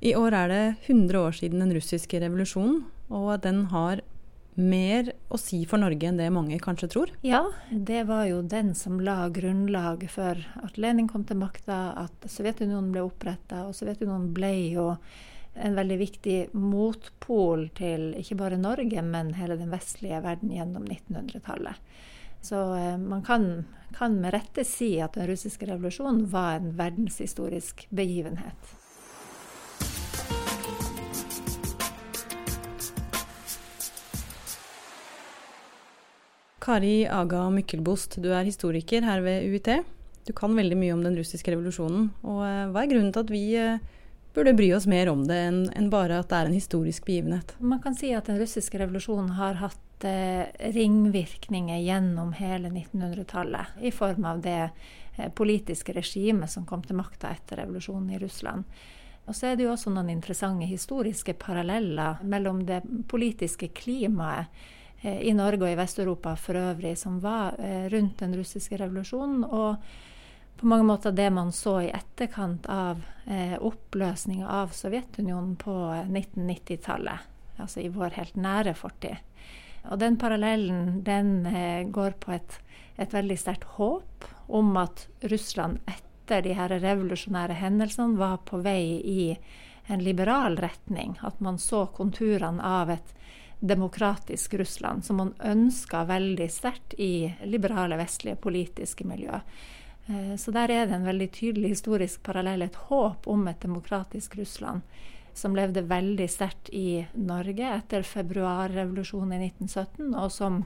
I år er det 100 år siden den russiske revolusjonen, og den har mer å si for Norge enn det mange kanskje tror? Ja, det var jo den som la grunnlaget for at Lenin kom til makta, at Sovjetunionen ble oppretta. Og Sovjetunionen ble jo en veldig viktig motpol til ikke bare Norge, men hele den vestlige verden gjennom 1900-tallet. Så eh, man kan, kan med rette si at den russiske revolusjonen var en verdenshistorisk begivenhet. Kari Aga Mykkelbost, du er historiker her ved UiT. Du kan veldig mye om den russiske revolusjonen. Og eh, hva er grunnen til at vi eh, burde bry oss mer om det enn bare at det er en historisk begivenhet? Man kan si at den russiske revolusjonen har hatt eh, ringvirkninger gjennom hele 1900-tallet i form av det politiske regimet som kom til makta etter revolusjonen i Russland. Og så er det jo også noen interessante historiske paralleller mellom det politiske klimaet i Norge og i Vest-Europa for øvrig som var eh, rundt den russiske revolusjonen. Og på mange måter det man så i etterkant av eh, oppløsninga av Sovjetunionen på 1990-tallet. Altså i vår helt nære fortid. Og den parallellen den går på et, et veldig sterkt håp om at Russland etter de her revolusjonære hendelsene var på vei i en liberal retning. At man så konturene av et demokratisk Russland, som man ønska veldig sterkt i liberale, vestlige politiske miljø. Eh, så der er det en veldig tydelig historisk parallell, et håp om et demokratisk Russland som levde veldig sterkt i Norge etter februarrevolusjonen i 1917, og som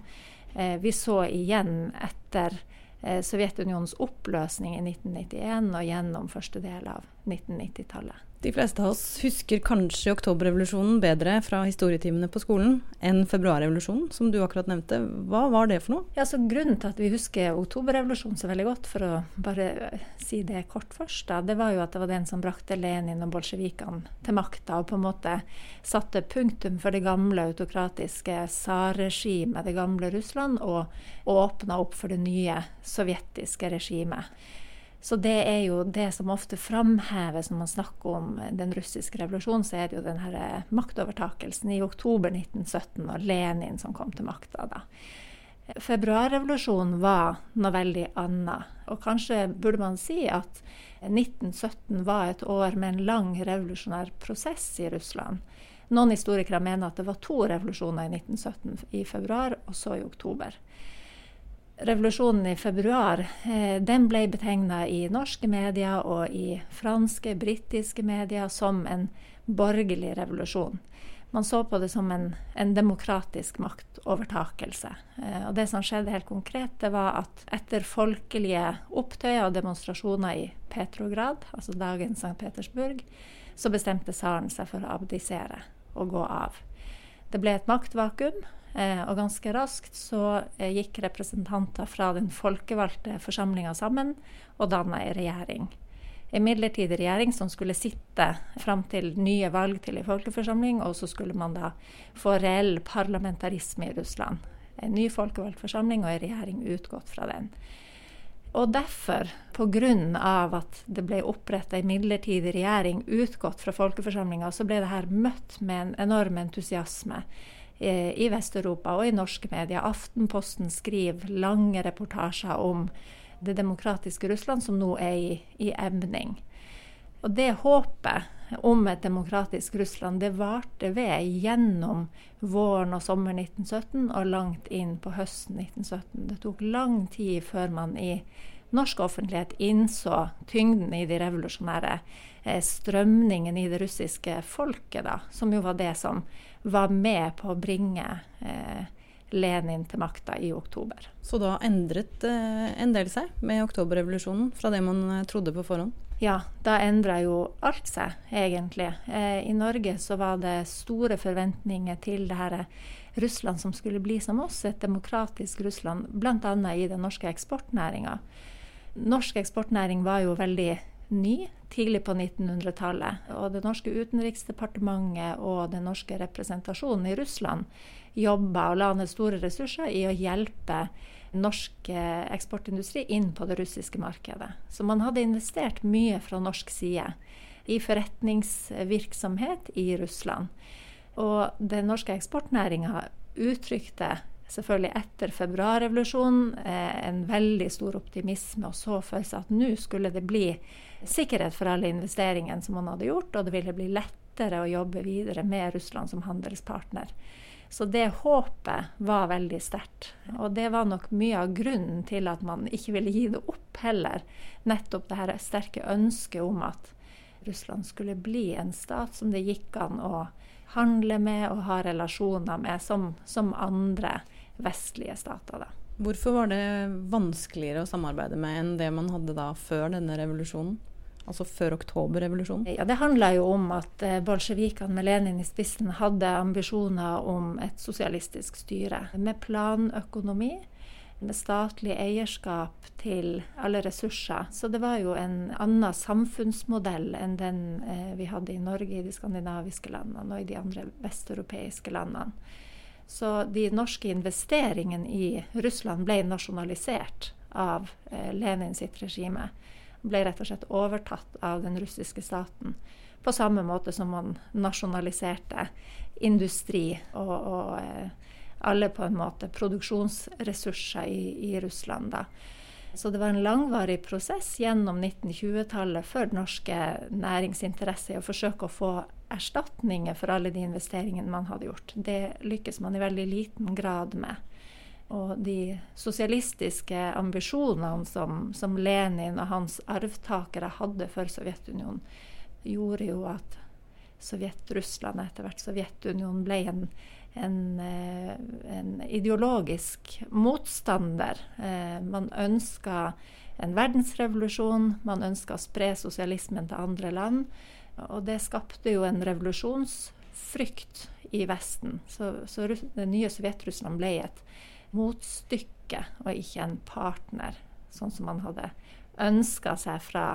eh, vi så igjen etter eh, Sovjetunionens oppløsning i 1991 og gjennom første del av 1990-tallet. De fleste av oss husker kanskje oktoberrevolusjonen bedre fra historietimene på skolen enn februarrevolusjonen, som du akkurat nevnte. Hva var det for noe? Ja, så Grunnen til at vi husker oktoberrevolusjonen så veldig godt, for å bare si det kort først, da, det var jo at det var den som brakte Lenin og bolsjevikene til makta, og på en måte satte punktum for det gamle autokratiske tsarregimet, det gamle Russland, og åpna opp for det nye sovjetiske regimet. Så det er jo det som ofte framheves når man snakker om den russiske revolusjonen, så er det jo den her eh, maktovertakelsen i oktober 1917 og Lenin som kom til makta da. Februarrevolusjonen var noe veldig annet. Og kanskje burde man si at 1917 var et år med en lang revolusjonær prosess i Russland. Noen historikere mener at det var to revolusjoner i 1917, i februar og så i oktober revolusjonen i februar eh, den ble betegna i norske medier og i franske, britiske medier som en borgerlig revolusjon. Man så på det som en, en demokratisk maktovertakelse. Eh, og det som skjedde helt konkret, det var at etter folkelige opptøyer og demonstrasjoner i Petrograd, altså dagens St. Petersburg, så bestemte tsaren seg for å abdisere og gå av. Det ble et maktvakuum. Eh, og ganske raskt så eh, gikk representanter fra den folkevalgte forsamlinga sammen og danna ei regjering. En midlertidig regjering som skulle sitte fram til nye valg til en folkeforsamling, og så skulle man da få reell parlamentarisme i Russland. En ny folkevalgt forsamling og en regjering utgått fra den. Og derfor, pga. at det ble oppretta en midlertidig regjering utgått fra folkeforsamlinga, så ble det her møtt med en enorm entusiasme. Eh, i Vest-Europa og i norske medier. Aftenposten skriver lange reportasjer om det demokratiske Russland, som nå er i, i emning. Og det håpet om et demokratisk Russland, det varte ved gjennom våren og sommeren 1917 og langt inn på høsten 1917. Det tok lang tid før man i norsk offentlighet innså tyngden i de revolusjonære eh, strømningene i det russiske folket, da, som jo var det som var med på å bringe eh, Lenin til makta i oktober. Så da endret eh, en del seg med oktoberrevolusjonen fra det man eh, trodde på forhånd? Ja, da endra jo alt seg, egentlig. Eh, I Norge så var det store forventninger til det her Russland som skulle bli som oss, et demokratisk Russland, bl.a. i den norske eksportnæringa. Norsk eksportnæring var jo veldig ny tidlig på 1900-tallet. Og det norske utenriksdepartementet og den norske representasjonen i Russland jobba og la ned store ressurser i å hjelpe norsk eh, eksportindustri inn på det russiske markedet. Så man hadde investert mye fra norsk side i forretningsvirksomhet i Russland. Og den norske eksportnæringa uttrykte selvfølgelig etter februarrevolusjonen eh, en veldig stor optimisme og så følelse at nå skulle det bli sikkerhet for alle investeringene som man hadde gjort, og det ville bli lettere å jobbe videre med Russland som handelspartner. Så det håpet var veldig sterkt. Og det var nok mye av grunnen til at man ikke ville gi det opp heller. Nettopp det her sterke ønsket om at Russland skulle bli en stat som det gikk an å handle med og ha relasjoner med, som, som andre vestlige stater. Da. Hvorfor var det vanskeligere å samarbeide med enn det man hadde da før denne revolusjonen? Altså før oktoberrevolusjonen? Ja, Det handla jo om at eh, bolsjevikene med Lenin i spissen hadde ambisjoner om et sosialistisk styre med planøkonomi med statlig eierskap til alle ressurser. Så det var jo en annen samfunnsmodell enn den eh, vi hadde i Norge, i de skandinaviske landene og i de andre vesteuropeiske landene. Så de norske investeringene i Russland ble nasjonalisert av eh, Lenin sitt regime. Ble rett og slett overtatt av den russiske staten. På samme måte som man nasjonaliserte industri og, og eh, alle på en måte produksjonsressurser i, i Russland. da. Så det var en langvarig prosess gjennom 1920-tallet for norske næringsinteresser å forsøke å få erstatninger for alle de investeringene man hadde gjort. Det lykkes man i veldig liten grad med. Og de sosialistiske ambisjonene som, som Lenin og hans arvtakere hadde for Sovjetunionen, gjorde jo at Sovjet-Russland, etter hvert Sovjetunionen, ble en, en, eh, en ideologisk motstander. Eh, man ønska en verdensrevolusjon, man ønska å spre sosialismen til andre land. Og det skapte jo en revolusjonsfrykt i Vesten. Så, så det nye Sovjet-Russland ble et motstykke og ikke en partner, sånn som man hadde ønska seg fra,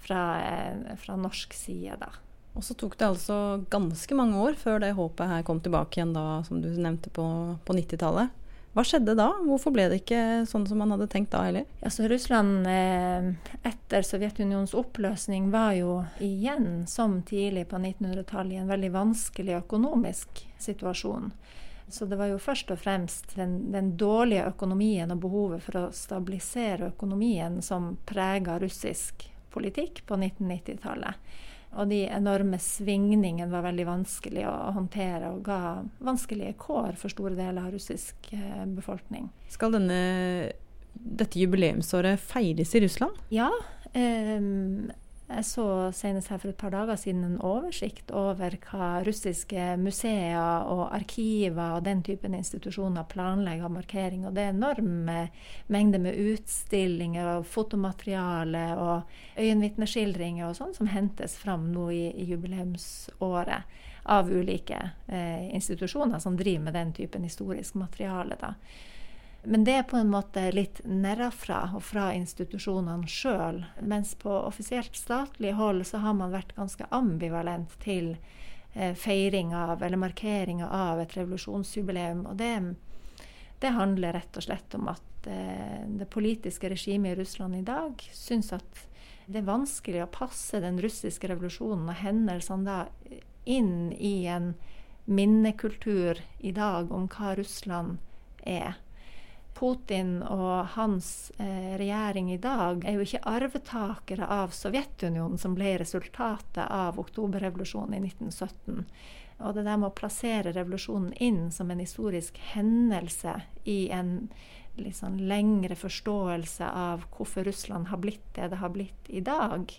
fra, eh, fra, norsk side. da. Og så tok det altså ganske mange år før det håpet her kom tilbake igjen, da, som du nevnte, på, på 90-tallet. Hva skjedde da? Hvorfor ble det ikke sånn som man hadde tenkt da heller? Altså, Russland eh, etter Sovjetunionens oppløsning var jo igjen, som tidlig på 1900-tallet, i en veldig vanskelig økonomisk situasjon. Så det var jo først og fremst den, den dårlige økonomien og behovet for å stabilisere økonomien som prega russisk politikk på 1990-tallet. Og de enorme svingningene var veldig vanskelig å håndtere og ga vanskelige kår for store deler av russisk eh, befolkning. Skal denne, dette jubileumsåret feires i Russland? Ja. Eh, jeg så senest her for et par dager siden en oversikt over hva russiske museer og arkiver og den typen institusjoner planlegger av markering. Og det er enorme mengder med utstillinger og fotomateriale og øyenvitneskildringer og sånn som hentes fram nå i, i jubileumsåret av ulike eh, institusjoner som driver med den typen historisk materiale. da. Men det er på en måte litt nedenfra og fra institusjonene sjøl. Mens på offisielt statlig hold så har man vært ganske ambivalent til eh, feiring av eller markeringa av et revolusjonsjubileum. Og det, det, handler rett og slett om at eh, det politiske regimet i Russland i dag syns at det er vanskelig å passe den russiske revolusjonen og hendelsene da inn i en minnekultur i dag om hva Russland er. Putin og hans eh, regjering i dag er jo ikke arvetakere av Sovjetunionen, som ble resultatet av oktoberrevolusjonen i 1917. Og det der med å plassere revolusjonen inn som en historisk hendelse i en liksom lengre forståelse av hvorfor Russland har blitt det det har blitt i dag,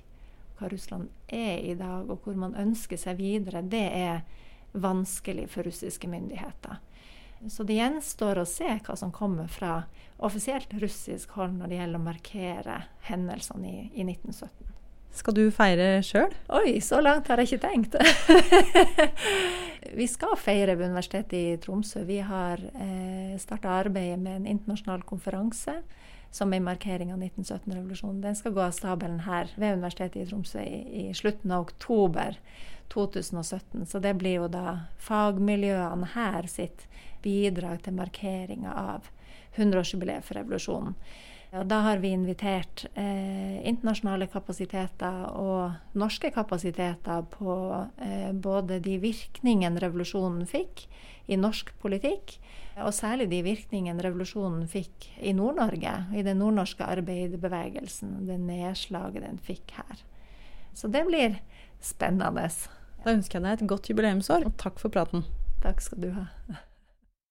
hva Russland er i dag, og hvor man ønsker seg videre, det er vanskelig for russiske myndigheter. Så det gjenstår å se hva som kommer fra offisielt russisk hold når det gjelder å markere hendelsene i, i 1917. Skal du feire sjøl? Oi, så langt har jeg ikke tenkt. vi skal feire ved Universitetet i Tromsø. Vi har eh, starta arbeidet med en internasjonal konferanse som en markering av 1917-revolusjonen. Den skal gå av stabelen her ved Universitetet i Tromsø i, i slutten av oktober 2017. Så det blir jo da fagmiljøene her sitt bidrag til markeringa av 100-årsjubileet for revolusjonen. Og da har vi invitert eh, internasjonale kapasiteter og norske kapasiteter på eh, både de virkningene revolusjonen fikk i norsk politikk, og særlig de virkningene revolusjonen fikk i Nord-Norge, i den nordnorske arbeiderbevegelsen, det nedslaget den fikk her. Så det blir spennende. Da ønsker jeg deg et godt jubileumsår, og takk for praten. Takk skal du ha.